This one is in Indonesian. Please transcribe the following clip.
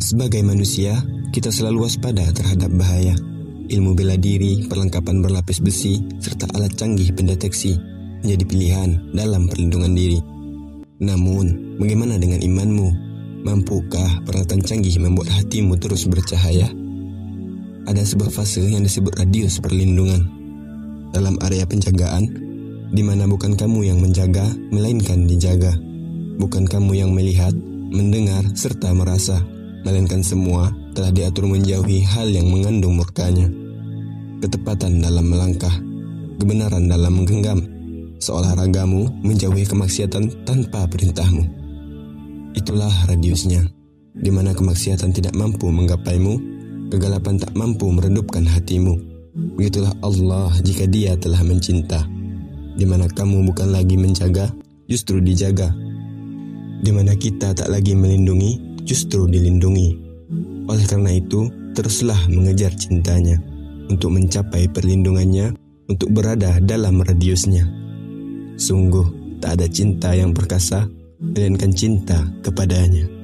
Sebagai manusia, kita selalu waspada terhadap bahaya. Ilmu bela diri, perlengkapan berlapis besi, serta alat canggih pendeteksi menjadi pilihan dalam perlindungan diri. Namun, bagaimana dengan imanmu? Mampukah peralatan canggih membuat hatimu terus bercahaya? Ada sebuah fase yang disebut radius perlindungan. Dalam area penjagaan, di mana bukan kamu yang menjaga, melainkan dijaga. Bukan kamu yang melihat, mendengar, serta merasa, melainkan semua telah diatur menjauhi hal yang mengandung murkanya. Ketepatan dalam melangkah, kebenaran dalam menggenggam, seolah ragamu menjauhi kemaksiatan tanpa perintahmu. Itulah radiusnya, di mana kemaksiatan tidak mampu menggapaimu, kegelapan tak mampu meredupkan hatimu. Begitulah Allah jika dia telah mencinta, di mana kamu bukan lagi menjaga, justru dijaga. Di mana kita tak lagi melindungi, justru dilindungi. Oleh karena itu, teruslah mengejar cintanya untuk mencapai perlindungannya, untuk berada dalam radiusnya. Sungguh, tak ada cinta yang perkasa, melainkan cinta kepadanya.